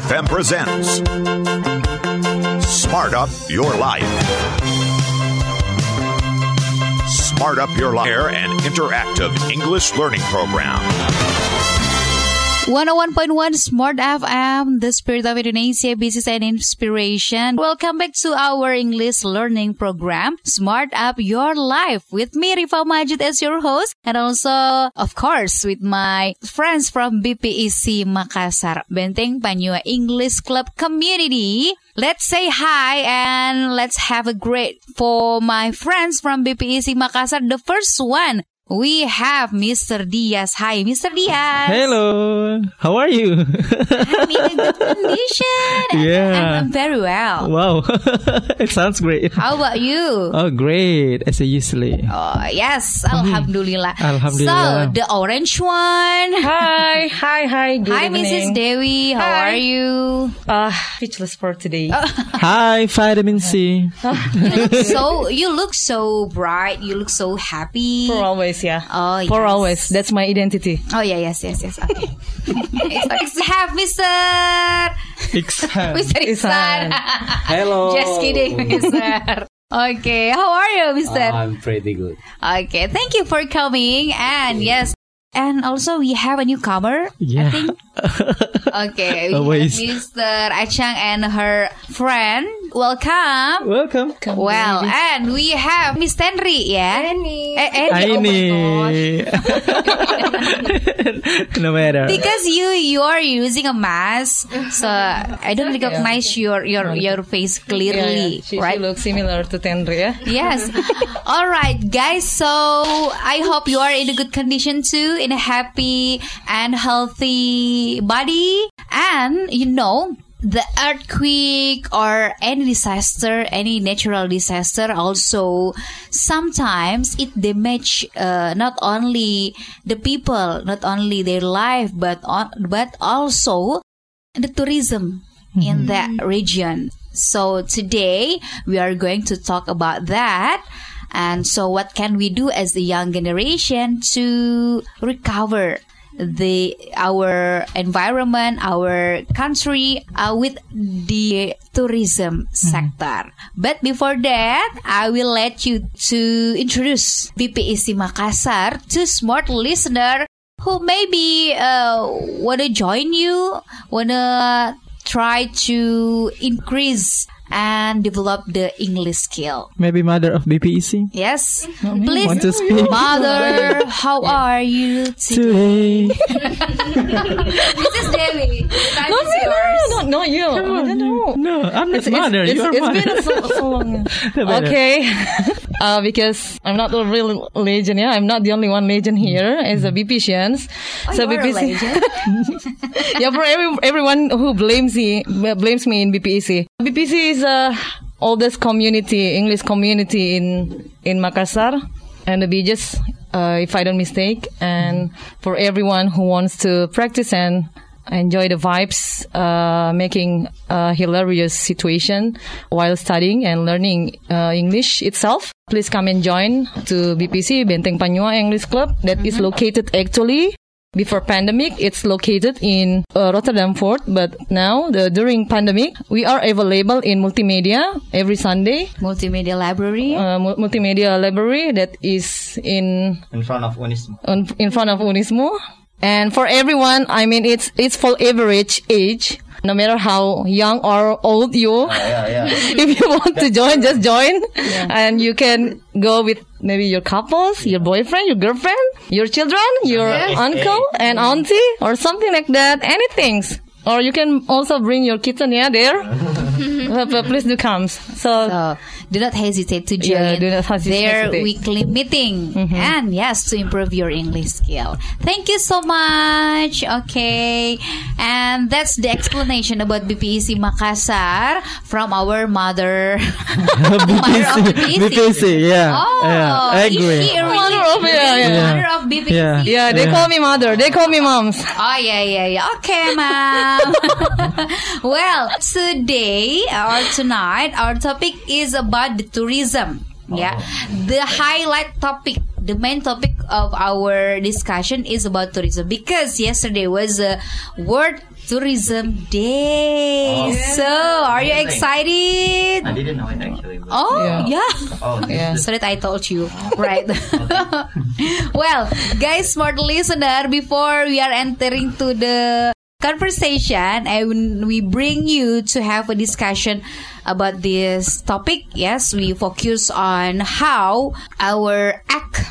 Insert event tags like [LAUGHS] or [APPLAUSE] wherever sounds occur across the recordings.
FM presents Smart Up Your Life. Smart Up Your Life and interactive English learning program. 101.1 Smart FM, the spirit of Indonesia, business and inspiration. Welcome back to our English learning program, Smart Up Your Life, with me, Rifa Majid, as your host, and also, of course, with my friends from BPEC Makassar, Benteng Panua English Club community. Let's say hi and let's have a great for my friends from BPEC Makassar. The first one, we have Mr. Diaz. Hi, Mr. Diaz. Hello. How are you? I'm in a good [LAUGHS] condition. and- Yeah. And I'm very well. wow. [LAUGHS] it sounds great. How about you? Oh, great. As I usually. Oh, yes. Alhamdulillah. Alhamdulillah. So, the orange one. Hi, hi, hi. Good Hi, evening. Mrs. Dewi. How Hi. are you? Uh, speechless for today. [LAUGHS] Hi, vitamin C. you look so, you look so bright. You look so happy. for always, yeah. Oh, For yes. always. That's my identity. Oh, yeah, yes, yes, yes. Okay. Let's have Mr. Iksan. Mr. Iksan. Hello. Just kidding, Mr. Okay, how are you, Mr.? I'm pretty good. Okay, thank you for coming. And yes, and also we have a newcomer. Yeah. [LAUGHS] Okay, we Always. have Mr. Achang and her friend. Welcome. Welcome. Well, and we have Miss Henry, yeah? Annie. Eh, Annie. Oh [LAUGHS] no matter. Because you you are using a mask, so I don't recognize your your your face clearly, She, right? she looks similar to Tenri, yeah? Yes. [LAUGHS] All right, guys. So I hope you are in a good condition too, in a happy and healthy body. And you know, the earthquake or any disaster, any natural disaster also sometimes it damage uh, not only the people, not only their life, but on, but also the tourism in that region. So today we are going to talk about that. And so what can we do as the young generation to recover the our environment, our country uh, with the tourism sector. But before that, I will let you to introduce BPEC Makassar to smart listener who maybe uh, wanna join you, wanna try to increase and develop the English skill. Maybe mother of BPEC. Yes, oh, please, Want to speak? mother. How are you today? Today. Mrs. Devi, the time No, is no, yours. no, no, not you. I don't know. No, I'm not It's, mother. it's, you are it's mother. been so, so long. [LAUGHS] Okay. [LAUGHS] uh, because I'm not the real legend, yeah. I'm not the only one legend here as a BPCians. Oh, a legend. [LAUGHS] yeah, for every, everyone who blames me, blames me in BPEC. BPC is the oldest community, English community in in Makassar and the beaches, uh, if I don't mistake. And for everyone who wants to practice and enjoy the vibes, uh, making a hilarious situation while studying and learning uh, English itself. Please come and join to BPC Benteng Panua English Club that is located actually before pandemic, it's located in uh, Rotterdam Fort, but now the during pandemic, we are available in multimedia every Sunday. Multimedia library. Uh, mu- multimedia library that is in In front of Unismuh. on, in front of Unismuh. And for everyone, I mean, it's it's for average age. No matter how young or old you, ah, Yeah, yeah. [LAUGHS] if you want to join, just join. And you can go with maybe your couples, your boyfriend, your girlfriend, your children, your uncle and auntie, or something like that. Anything. Or you can also bring your kitten, yeah, there. [LAUGHS] Uh, but please do come. So, So do not hesitate to join Yeah, do not hesi- their hesitate. weekly meeting and yes to improve your English skill. Thank you so much. Okay, and that's the explanation about BPEC Makassar from our mother, [LAUGHS] [LAUGHS] mother of BPEC. BPEC, yeah. Oh, yeah. I is agree. she a really Mother of- yeah, yeah. mother of BPEC? Yeah. yeah, they call me mother. They call me moms. Oh yeah, yeah, yeah. Okay, ma'am. [LAUGHS] well, today or tonight, our topic is about the tourism. Yeah, the highlight topic, the main topic of our discussion is about tourism because yesterday was a World Tourism Day. So, are you excited? I didn't know it actually. Oh, Yeah. yeah. Oh, [LAUGHS] Yeah. So that I told you, [LAUGHS] right? [LAUGHS] well, guys, smart listener, before we are entering to the conversation and we bring you to have a discussion about this topic, yes, we focus on how our act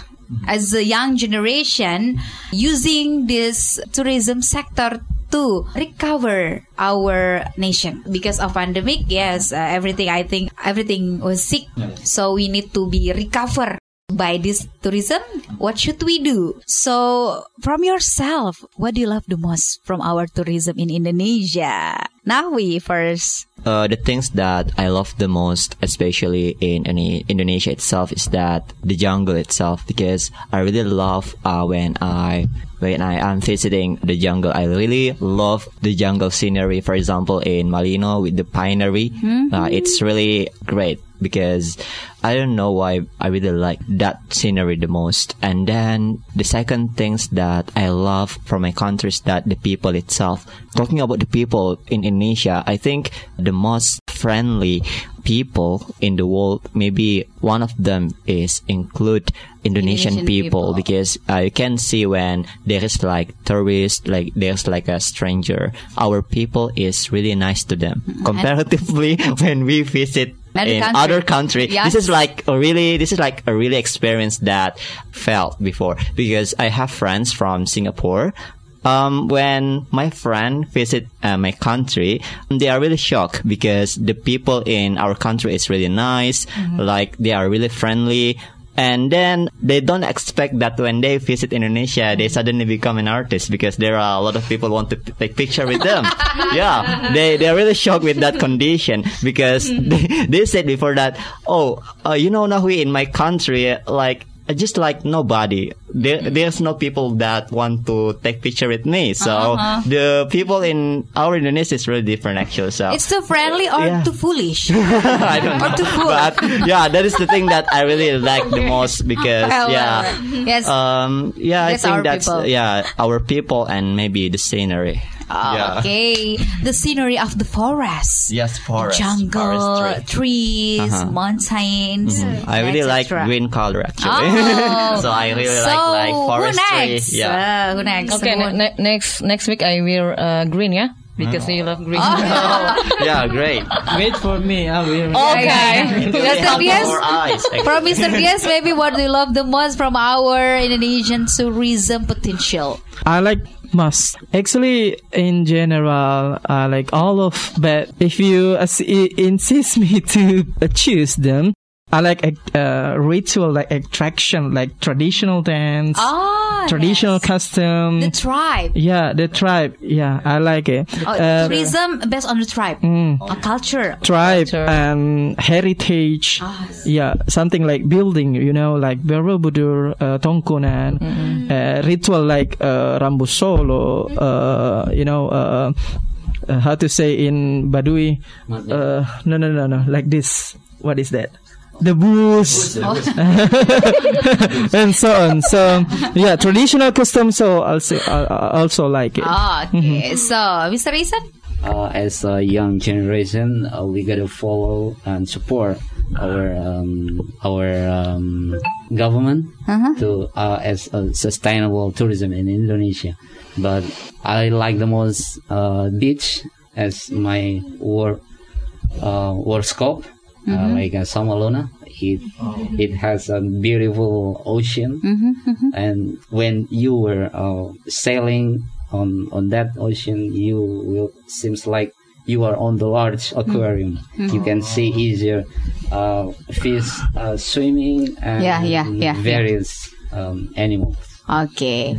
as a young generation using this tourism sector to recover our nation. Because of pandemic yes uh, everything i think everything was sick. So we need to be recover by this tourism what should we do? So from yourself what do you love the most from our tourism in indonesia Nahwi first Uh, the things that I love the most, especially in, in Indonesia itself, is that the jungle itself. Because I really love uh, when I when I am visiting the jungle. I really love the jungle scenery. For example, in Malino with the pinery, uh, it's really great because I don't know why I really like that scenery the most. And then the second things that I love from my country is that the people itself. Talking about the people in in Indonesia, I think the most friendly people in the world, maybe one of them is include Indonesian, Indonesian people, people. because uh, you can see when there is like tourist, like there's like a stranger, our people is really nice to them. Comparatively, [LAUGHS] [LAUGHS] when we visit Other in country. other country, Yes. this is like a really, this is like a really experience that felt before because I have friends from Singapore. Um, when my friend visit uh, my country, they are really shocked because the people in our country is really nice, like they are really friendly. And then they don't expect that when they visit Indonesia, they suddenly become an artist because there are a lot of people want to p- take picture with them. [LAUGHS] yeah, they they are really shocked with that condition because [LAUGHS] they, they said before that, oh, uh, you know, Nahwi, in my country, like Uh, just like nobody, there mm. there's no people that want to take picture with me. So uh-huh. the people in our Indonesia is really different actually. So it's too friendly or Yeah. too foolish [LAUGHS] I don't know. Or too full. But yeah, that is the thing that I really like the most because Well, yeah. well, yes Um, yeah, I think that's people. yeah our people and maybe the scenery. Yeah. [LAUGHS] okay the scenery of the forest Yes, forest, jungle, forestry. trees, Uh-huh. mountains. I really like etc. green color actually. Oh. [LAUGHS] so I really so like like who forestry. next? Yeah. Uh, who next? Okay, Who- ne- ne- next next week I wear uh, green, yeah, because you love green. [LAUGHS] yeah, great. Wait for me. I will. Mr. Okay. Help Diaz, our eyes. actually. from Mr. Diaz, [LAUGHS] maybe what do you love the most from our Indonesian tourism potential? I like must. Actually, in general, I like all of. But if you uh, insist me [LAUGHS] to uh, choose them, I like a uh, ritual, like attraction, like traditional dance, Ah, traditional yes. custom. the tribe. yeah, the tribe. Yeah, I like it. Oh, Uh, tourism based on the tribe, mm, a culture. tribe Culture. and heritage. Ah, Yeah, something like building, you know, like Borobudur, uh, Tongkonan, uh, ritual like uh, Rambu Solo, uh, you know, uh, uh, how to say in Badui, uh, no, no, no, no, like this. What is that? The booze, [LAUGHS] and so on. So, yeah, traditional custom. So also, I I also like it. Ah, okay. So, Mr. Isan? uh, as a young generation, uh, we gotta follow and support our um, our um, government to uh, as a sustainable tourism in Indonesia. But I like the most uh, beach as my work uh, work scope, uh, like uh, Samalona. It it has a beautiful ocean, and when you were uh, sailing on on that ocean, you will seems like you are on the large aquarium. You can see easier uh, fish uh, swimming and Yeah, yeah, yeah, various um, animals. Okay.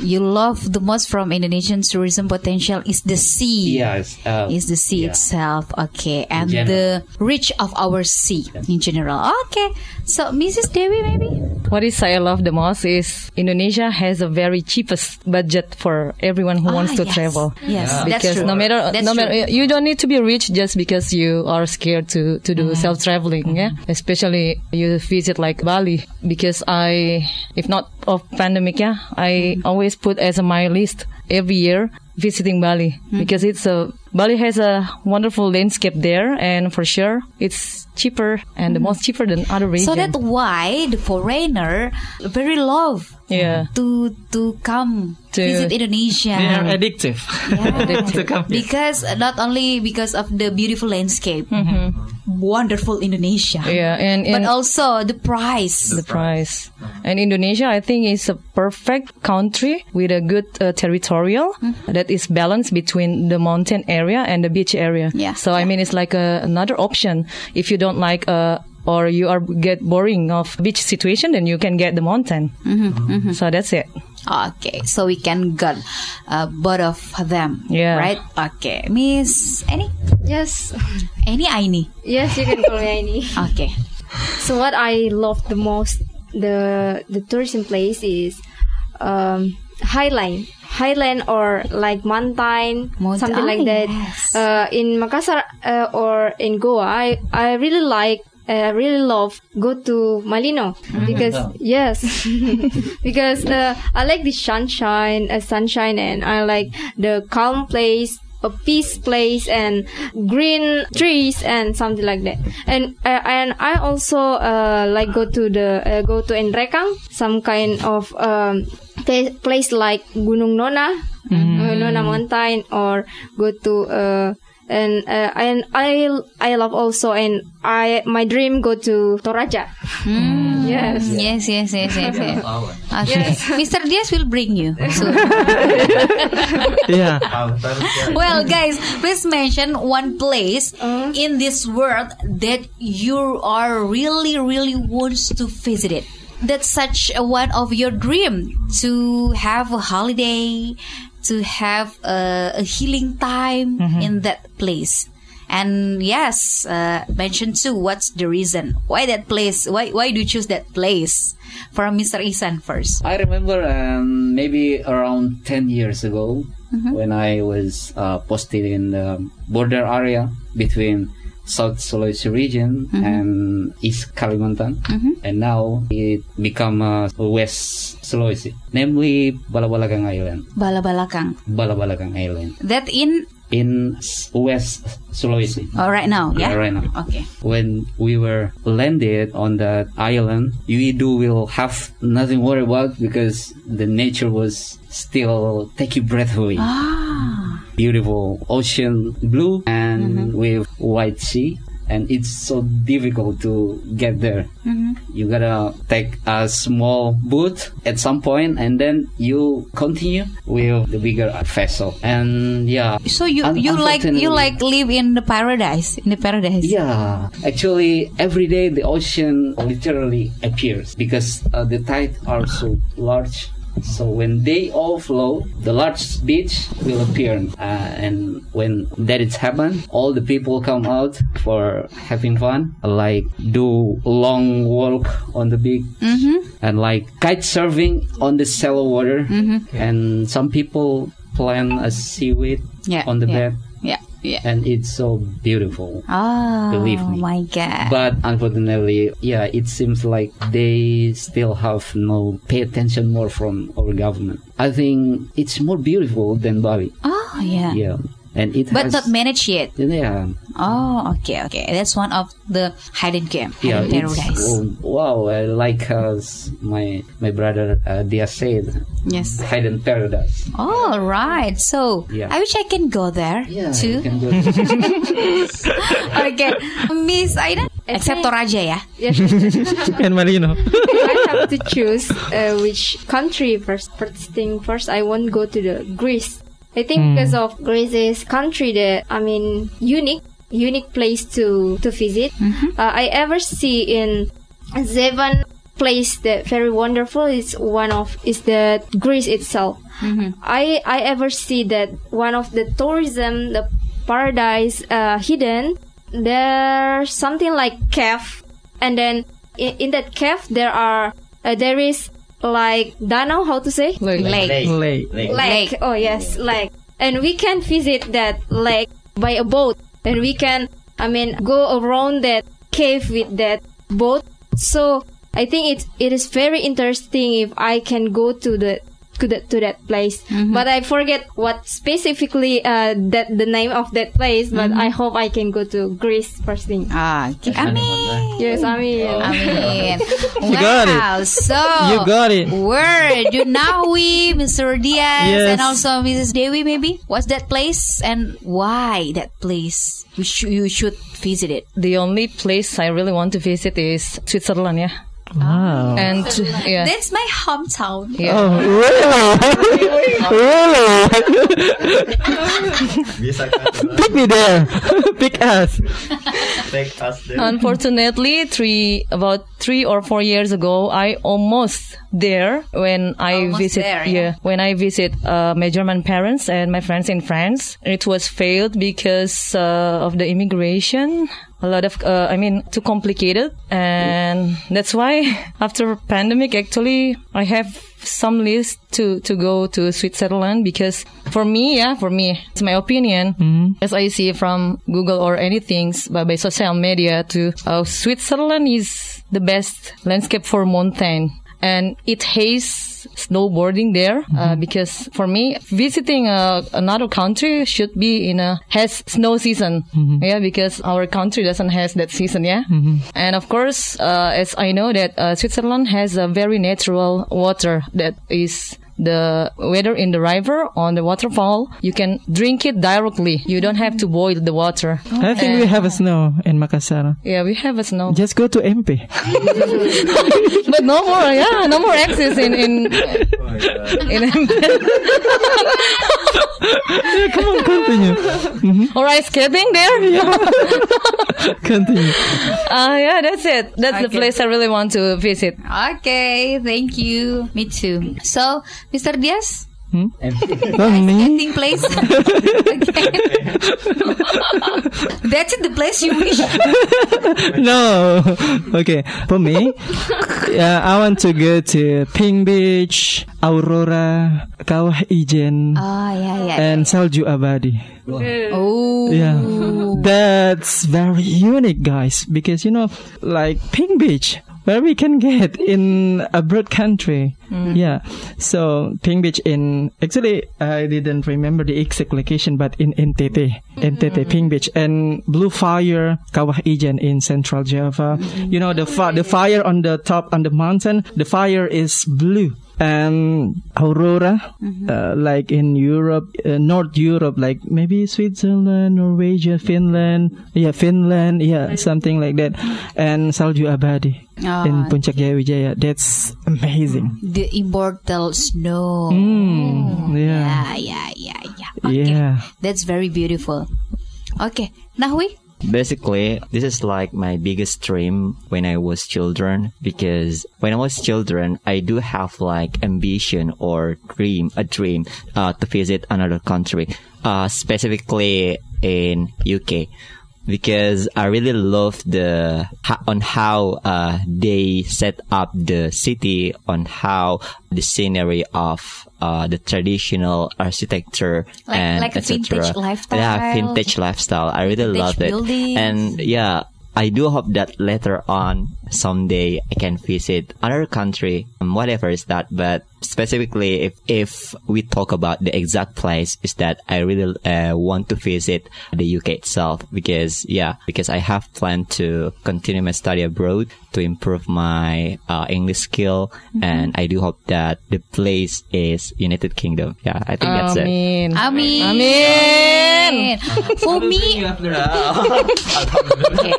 You love the most from Indonesian tourism potential is the sea. Yes. Uh, Is the sea yeah. itself. Okay. And the reach of our sea in general. Okay. So, Mrs. Dewi, maybe? What is I love the most is Indonesia has a very cheapest budget for everyone who wants Ah, to yes. travel. Yes, that's because true. no matter That's no matter true. you don't need to be rich just because you are scared to to do Mm-hmm. self traveling. Yeah, especially you visit like Bali because I if not of pandemic, yeah, I Mm-hmm. always put as my list every year visiting Bali Mm-hmm. because it's a Bali has a wonderful landscape there, and for sure it's cheaper and the most cheaper than other regions. Mm-hmm. So that's why the foreigner very love Yeah. to to come To- visit Indonesia. They are addictive. [LAUGHS] to come here. because not only because of the beautiful landscape, wonderful Indonesia, Mm-hmm. yeah, and, but also the price. the price. And Indonesia, I think, is a perfect country with a good uh, territorial that is balanced between the mountain area and the beach area. Yeah. So I mean, it's like a, another option if you don't like uh or you are get boring of beach situation, then you can get the mountain. So that's it. Okay, so we can get uh, both of them. Yeah. Right. Okay, Miss Annie, Yes, Annie Aini. yes, you can call me Aini. [LAUGHS] Okay. So what I love the most, the the tourism place is um, Highline, Highland or like mountain, Mountain, something like that. yes. Uh, in Makassar uh, or in Gowa, I I really like. I really love go to Malino because yes, [LAUGHS] because uh, I like the sunshine, uh, sunshine, and I like the calm place, a peace place, and green trees and something like that. And uh, and I also uh, like go to the uh, go to Enrekang, some kind of um, pla- place like Gunung Nona, uh, Nona Mountain, or go to. And uh, and I I love also and I my dream go to Toraja. Yes. Yes, yes, yes, yes. yes. Okay. Mr. Diaz will bring you. soon. [LAUGHS] yeah. well, guys, please mention one place in this world that you are really, really wants to visit it. That's such a one of your dream to have a holiday, to have a, a healing time in that place. And yes, uh, mention too. What's the reason why that place? Why why do you choose that place? From Mr. Isan first. I remember um, maybe around 10 years ago when I was uh, posted in the border area between South Sulawesi region and East Kalimantan. And now it become uh, West Sulawesi, namely Balabalakang Island. Balabalakang. Balabalakang Island That in in West Sulawesi. oh, right now, yeah. Yeah, right now. Okay. when we were landed on that island, you do will have nothing worry about because the nature was still take your breath away. Ah. Beautiful ocean blue and with white sea. And it's so difficult to get there. You gotta take a small boat at some point, and then you continue with the bigger vessel. And yeah, So you un- you like you like live in the paradise in the paradise. yeah, actually, every day the ocean literally appears because uh, the tides are so large. So when they all flow, the large beach will appear, uh, and when that is happen, all the people come out for having fun, like do long walk on the beach, and like kite surfing on the shallow water, and some people plant a seaweed Yeah, on the yeah. bed, Yeah. And it's so beautiful. Oh, Believe me. Oh, my God. But unfortunately, yeah, it seems like they still have no pay attention more from our government. I think it's more beautiful than Bali. oh, yeah. Yeah, and it But has. not managed yet. yeah, Oh, okay, okay. That's one of the hidden game, yeah, hidden it's, paradise. wow. I like as my my brother uh, Diaz said, Yes. hidden paradise. All right. So Yeah. I wish I can go there Yeah, too. you can go. [LAUGHS] okay, Miss Aida, except think- Toraja, ya. Yes. [LAUGHS] And Malino. I have to choose uh, which country first. First thing first, I won't go to the Greece. I think because of Greece is country that I mean unique, unique place to to visit. Uh, I ever see in seven place that very wonderful is one of is the Greece itself. I I ever see that one of the tourism the paradise uh, hidden. There's something like cave. And then in, in that cave there are uh, there is like danau how to say Like, Lake. Lake. lake. Lake. Oh yes, lake. And we can visit that lake by a boat. And we can, I mean, go around that cave with that boat. So I think it it is very interesting if I can go to the to that to that place. But I forget what specifically uh, that the name of that place. But I hope I can go to Greece first thing. Ah, okay. Amin. Yes, I mean. Amin. [LAUGHS] You got it. So You got it. Where do Nahwi, Mr. Diaz, Yes. and also Mrs. Dewi maybe? What's that place and why that place? You, sh- you should visit it. the only place I really want to visit is Switzerland, yeah. Wow. And yeah, That's my hometown. yeah. Oh, really? really? [LAUGHS] Pick me there. [LAUGHS] Pick us. Pick us there. Unfortunately, three about three or four years ago, I almost there when I Almost visit. there, yeah. when I visit uh, my German parents and my friends in France. It was failed because uh, of the immigration. A lot of, uh, I mean, too complicated, and that's why [LAUGHS] after pandemic, actually, I have some list to to go to Switzerland because for me, yeah, for me, it's my opinion. As I see from Google or anything by, by social media, to uh, Switzerland is the best landscape for mountain, and it has snowboarding there uh, because for me visiting uh, another country should be in a has snow season. Yeah because our country doesn't has that season yeah? And of course uh, as i know that uh, switzerland has a very natural water that is the whether in the river on the waterfall you can drink it directly you don't have to boil the water I think we have a snow in Makassar. yeah we have a snow [LAUGHS] Just go to MP. but no more yeah no more access in in [LAUGHS] in MP. Come on, continue. or ice skating there Yeah. [LAUGHS] Continue. Uh, yeah, that's it. That's the place I really want to visit. Okay, thank you. Me too. So, Mr. Diaz, Oh, me? getting place. [LAUGHS] That's it, the place you wish. [LAUGHS] No. Okay. For me, yeah, I want to go to Pink Beach, Aurora, Kawah Ijen, Oh, yeah, yeah. and Salju Abadi. oh. Yeah. That's very unique, guys, because you know, like Pink Beach, where we can get [LAUGHS] in a broad country. Mm. Yeah. So Pink Beach in actually I didn't remember the exact location, but in NTT, mm-hmm. NTT Pink Beach and Blue Fire Kawah Ijen in Central Java. Mm-hmm. You know the fi- the fire on the top on the mountain. The fire is blue. And Aurora, uh, like in Europe, uh, North Europe, like maybe Switzerland, Norwegia, Finland, yeah, Finland, yeah, something like that. And Salju Abadi in Puncak Jaya Wijaya. That's amazing. The immortal snow. Mm, yeah. Yeah, yeah, yeah, yeah. Okay. Yeah. That's very beautiful. Okay. Nahwi? Basically, this is like my biggest dream when I was children because when I was children, I do have like ambition or dream, a dream, uh, to visit another country, uh, specifically in UK because I really love the on how uh, they set up the city on how the scenery of uh, the traditional architecture Like- and like vintage lifestyle? Yeah, vintage lifestyle. I really Vintage love it. buildings. And yeah, I do hope that later on someday I can visit another country, um, whatever is that. But specifically, if if we talk about the exact place, is that I really uh, want to visit the UK itself because yeah, because I have planned to continue my study abroad to improve my uh, English skill, Mm-hmm. and I do hope that the place is United Kingdom. Yeah, I think that's it. Amin. Amin. Amin. For [LAUGHS] me, [LAUGHS] okay.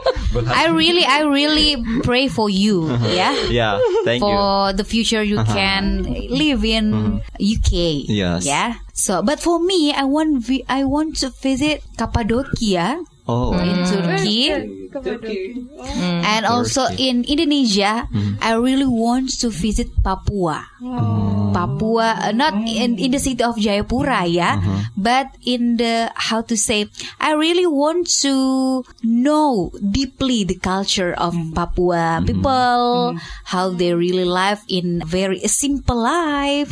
I really, I really pray for you. Yeah. Yeah, thank you. for the future you can live in mm-hmm. UK. Yes. Yeah. So, but for me, I want vi- I want to visit Cappadocia Oh, in Turkey. Mm. Mm. And also in Indonesia, mm-hmm. I really want to visit Papua. Oh. Papua, uh, not oh. in, in the city of Jayapura, yeah, uh-huh. but in the, how to say, I really want to know deeply the culture of mm. Papua mm-hmm. people, mm-hmm. how they really live in very simple life,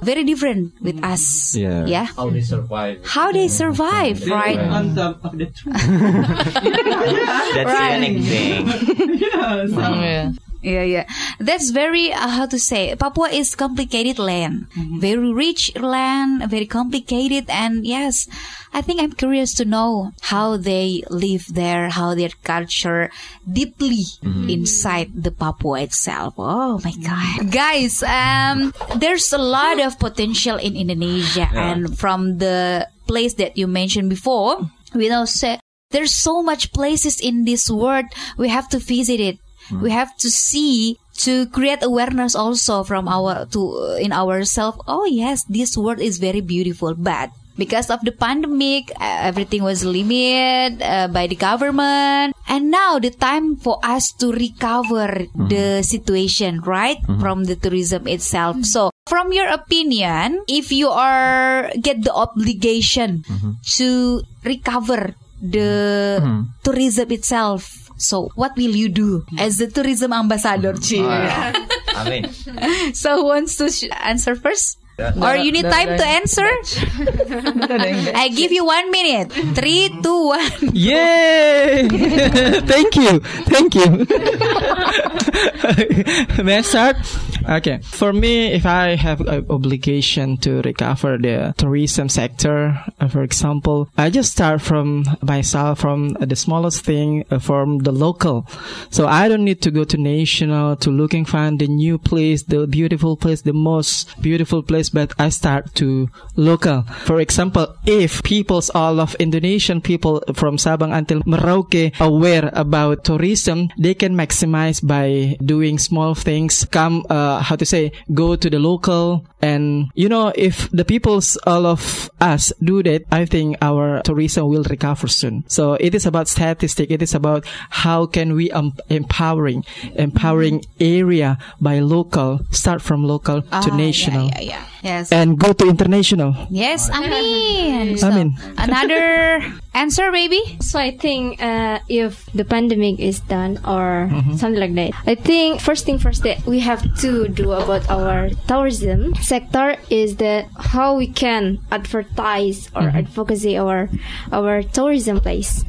very different with mm. us. Yeah. Yeah. How they survive. How they survive, right? On top of the tree. [LAUGHS] [LAUGHS] That's Right. the unique thing. yeah. Yeah, yeah. That's very uh, how to say. Papua is complicated land, very rich land, very complicated, and yes, I think I'm curious to know how they live there, how their culture deeply inside the Papua itself. Oh my God, guys! Um, there's a lot of potential in Indonesia, and from the place that you mentioned before, we know say there's so much places in this world. We have to visit it. We have to see to create awareness also from our to in ourselves oh yes this world is very beautiful but because of the pandemic uh, everything was limited uh, by the government. And now the time for us to recover the situation right from the tourism itself. So from your opinion if you are get the obligation to recover the mm-hmm. tourism itself. So what will you do as the tourism ambassador Ci? I mean, so who wants to sh- answer first or you need time to answer [LAUGHS] i give you one minute three two one Yay! [LAUGHS] Thank you. Thank you. [LAUGHS] May I start? Okay. For me, if I have an obligation to recover the tourism sector, uh, for example, I just start from myself, from the smallest thing, uh, from the local. So I don't need to go to national to looking find the new place, the beautiful place, the most beautiful place, but I start to local. For example, if peoples all of Indonesian people from Sabang until Merauke aware about tourism, they can maximize by doing small things. Come, uh, how to say, go to the local, and you know, if the peoples all of us do that, I think our tourism will recover soon. So it is about statistic. It is about how can we um, empowering, empowering area by local, start from local to Ah, national, yeah, yeah, yeah. Yes and go to international. yes amin so, Amin. another answer maybe? So I think uh, if the pandemic is done or Mm-hmm. something like that, I think first thing first that we have to do about our tourism sector is that how we can advertise or Mm-hmm. advocacy our our tourism place.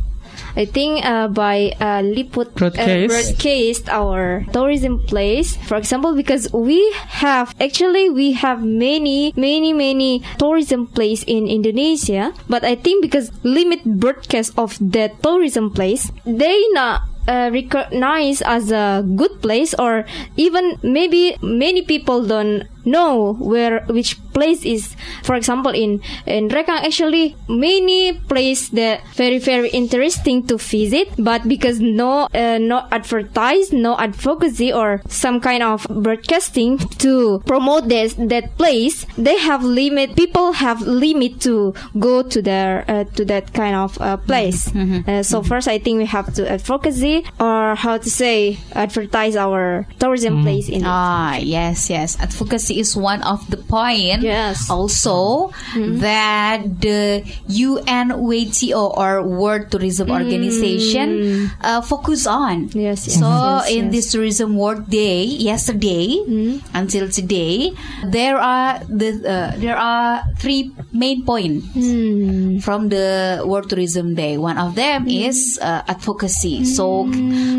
I think uh, by uh, Liput Broadcast. Uh, broadcast our tourism place, for example, because we have actually we have many many many tourism place in Indonesia, but I think because limit broadcast of that tourism place, they not uh, recognize as a good place or even maybe many people don't know where which place is for example in in Rekang actually many place that very very interesting to visit but because no uh, no advertise no advocacy or some kind of broadcasting to promote this that place they have limit people have limit to go to their uh, to that kind of uh, place. Uh, so first I think we have to advocacy or how to say advertise our tourism place in Ah, yes, yes. Advocacy is one of the point. Yes. Also, that the UNWTO or World Tourism Organization uh, focus on. Yes, yes, So yes, in this Tourism World Day, yesterday until today, there are the uh, there are three main points from the World Tourism Day. One of them is uh, advocacy. So,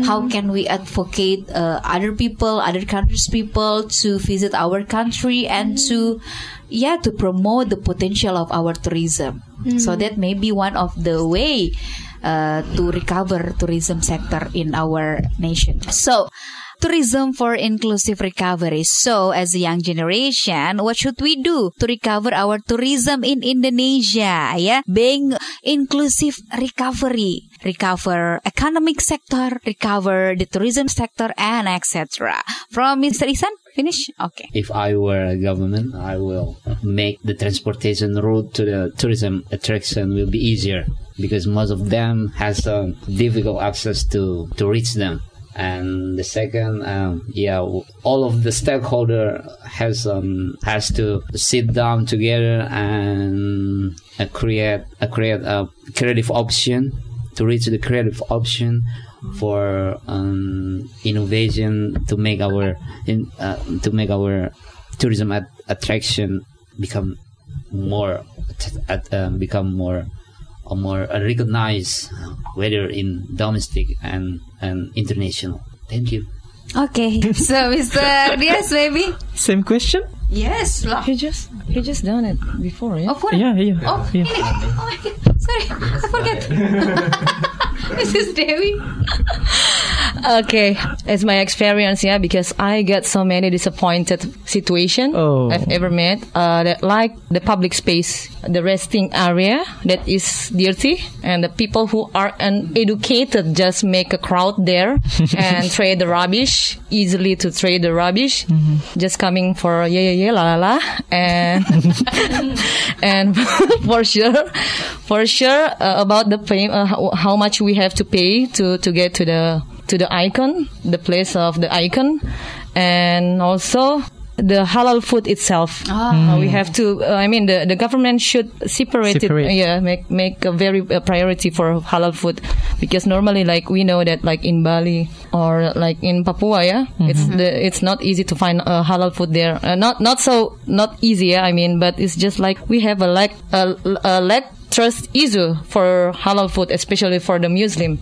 how can we advocate uh, other people, other countries' people to visit our country and to, yeah, to promote the potential of our tourism. So that may be one of the way uh, to recover tourism sector in our nation. So. Tourism for inclusive recovery. So, as a young generation, what should we do to recover our tourism in Indonesia? Yeah, being inclusive recovery, recover economic sector, recover the tourism sector, and etc. From Mr. Isan. Finish? Okay. if I were a government, I will make the transportation route to the tourism attraction will be easier because most of them has um, difficult access to to reach them. And the second, um, yeah, all of the stakeholder has um, has to sit down together and uh, create uh, create a creative option to reach the creative option for um, innovation to make our in, uh, to make our tourism at- attraction become more at, um, become more uh, more uh, recognized uh, whether in domestic and and international thank you Okay. [LAUGHS] So, Mr. Diaz, maybe? Same question? Yes. lah. He just he just done it before, yeah. Oh, pun. Yeah, yeah. Oh, yeah. Oh my God. Sorry. I forget. [LAUGHS] Mrs. Dewi. Okay, it's my experience, yeah, because I get so many disappointed situation Oh. I've ever met. Uh, that like the public space, the resting area that is dirty, and the people who are uneducated just make a crowd there [LAUGHS] and trade the rubbish easily to trade the rubbish, just coming for yeah yeah yeah la la la, and [LAUGHS] and [LAUGHS] for sure, for sure uh, about the pay, uh, how, how much we have to pay to to get to the to the icon, the place of the icon, and also the halal food itself. Uh, we have to. Uh, I mean, the, the government should separate, Separate. it. Yeah, make make a very uh, priority for halal food because normally, like we know that, like in Bali or like in Papua, yeah, it's the it's not easy to find uh, halal food there. Uh, not not so not easy. Yeah, I mean, but it's just like we have a lack a, a lack trust issue for halal food, especially for the Muslim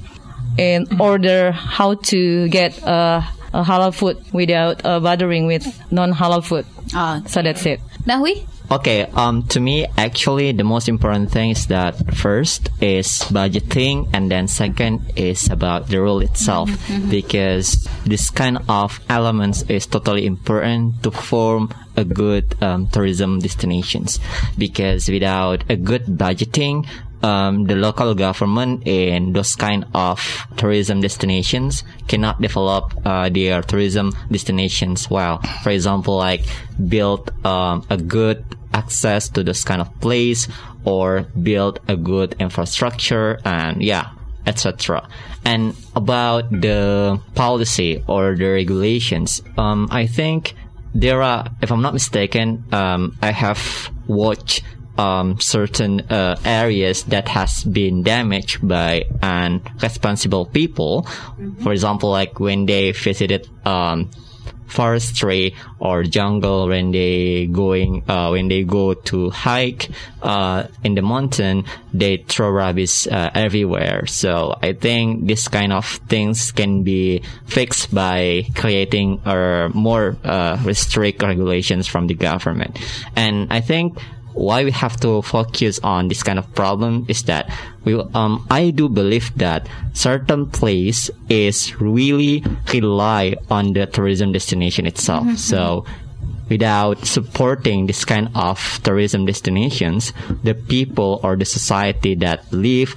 in order how to get uh, a halal food without uh, bothering with non-halal food. Oh, So that's it. Nahwi? Okay, um, to me, actually, the most important thing is that first is budgeting, and then second is about the rule itself, because this kind of elements is totally important to form a good um, tourism destinations. Because without a good budgeting, um, the local government in those kind of tourism destinations cannot develop uh, their tourism destinations well. For example, like build um, a good access to this kind of place or build a good infrastructure and yeah, etc. And about the policy or the regulations, um, I think there are, if I'm not mistaken, um, I have watched um, certain uh, areas that has been damaged by unresponsible people. For example, like when they visited um, forestry or jungle when they going uh, when they go to hike uh, in the mountain they throw rubbish uh, everywhere. So i think this kind of things can be fixed by creating or more uh, restrict regulations from the government. And i think why we have to focus on this kind of problem is that we um I do believe that certain place is really rely on the tourism destination itself. So without supporting this kind of tourism destinations, the people or the society that live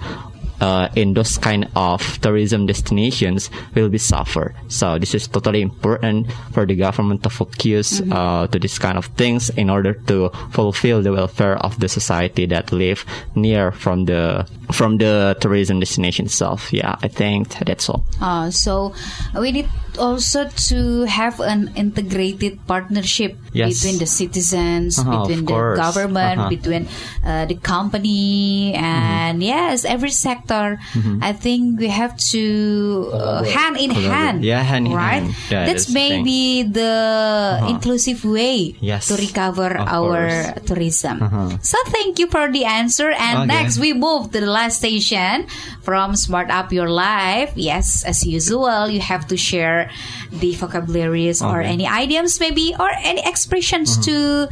uh, in those kind of tourism destinations will be suffer. So this is totally important for the government to focus uh, to this kind of things in order to fulfill the welfare of the society that live near from the from the tourism destination itself. Yeah, I think that's all. Uh, so we need also to have an integrated partnership Yes. between the citizens, Uh-huh, between the course. government, Uh-huh. between uh, the company, and yes, every sector. I think we have to uh, hand in hand. Yeah, hand in right? hand. Yeah, that's the thing. maybe the inclusive way Yes, to recover of our course. Uh-huh. tourism. So thank you for the answer. And Okay. next we move to the last station from Smart Up Your Life. Yes, as usual, you have to share the vocabularies or any idioms maybe or any expressions to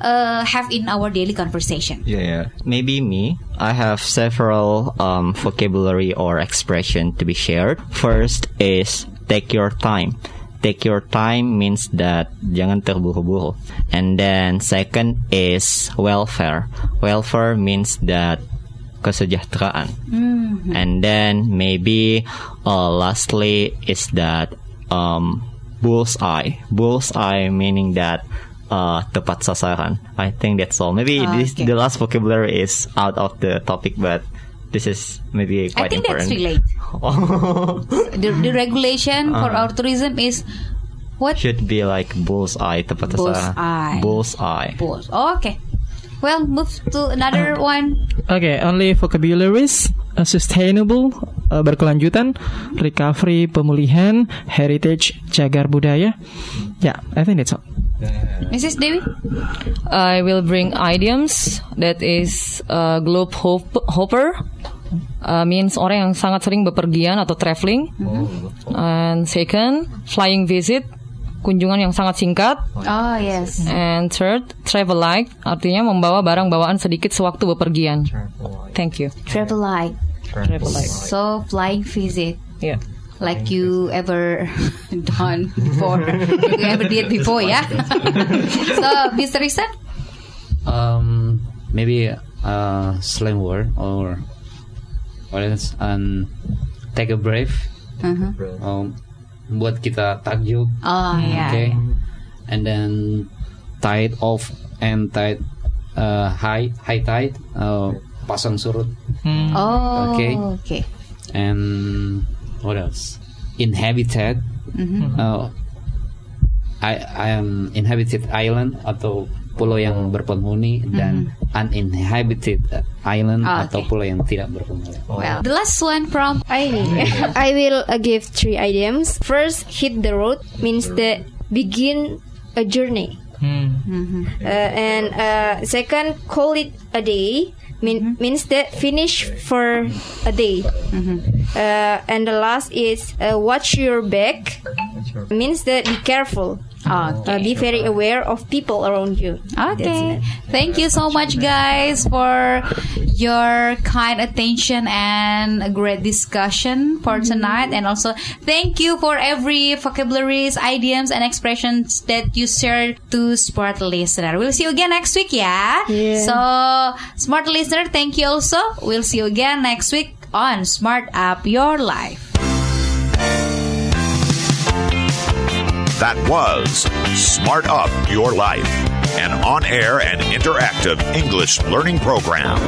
uh, have in our daily conversation. Yeah, yeah. Maybe me. I have several um, vocabulary or expression to be shared. First is take your time. Take your time means that jangan terburu-buru. And then second is welfare. Welfare means that kesejahteraan. And then maybe uh, lastly is that um, bullseye. Bullseye meaning that uh, tepat sasaran. I think that's all. Maybe this, okay. the last vocabulary is out of the topic, but this is maybe I quite think that's important. relate. [LAUGHS] the, the regulation for Uh-huh. our tourism is what? Should be like bullseye, tepat Bullseye. sasaran. Bullseye. Balls. Oh, okay. Well, move to another [COUGHS] one. Okay, only vocabularies uh, sustainable, uh, berkelanjutan, recovery, pemulihan, heritage, cagar budaya. Yeah, I think that's all. Mrs. Dewi? I will bring idioms that is uh, globe hop- hopper uh, means orang yang sangat sering bepergian atau traveling. And second, flying visit kunjungan yang sangat singkat. Oh, yes. And third, travel light artinya membawa barang bawaan sedikit sewaktu bepergian. Thank you. Travel light. Travel light. So, flying visit. Yeah. Like you ever [LAUGHS] done before. you ever did [LAUGHS] before, yeah? [LAUGHS] so, Mr. Isan? Um, maybe uh, slang word or what else? And take a breath. Uh-huh. Um, buat kita takjub. Oh, yeah. Okay. And then tide off and tide uh, high high tide uh, pasang surut Oh, Okay. okay. and what else? Inhabited. Uh, I I am inhabited island atau pulau yang berpenghuni dan uninhabited island Ah, atau okay. pulau yang tidak berpenghuni. Well, the last one from I [LAUGHS] I will uh, give three idioms. First, hit the road means that begin a journey. Uh, and uh, second, call it a day mean, means that finish for a day. Uh, and the last is uh, watch your back means that be careful. Uh, be very aware of people around you. Okay. Thank you so much, guys, for your kind attention and a great discussion for tonight. And also, thank you for every vocabularies, idioms, and expressions that you shared to Smart Listener. We'll see you again next week, yeah? yeah? So, Smart Listener, thank you also. We'll see you again next week on Smart Up Your Life. That was Smart Up Your Life, an on air and interactive English learning program.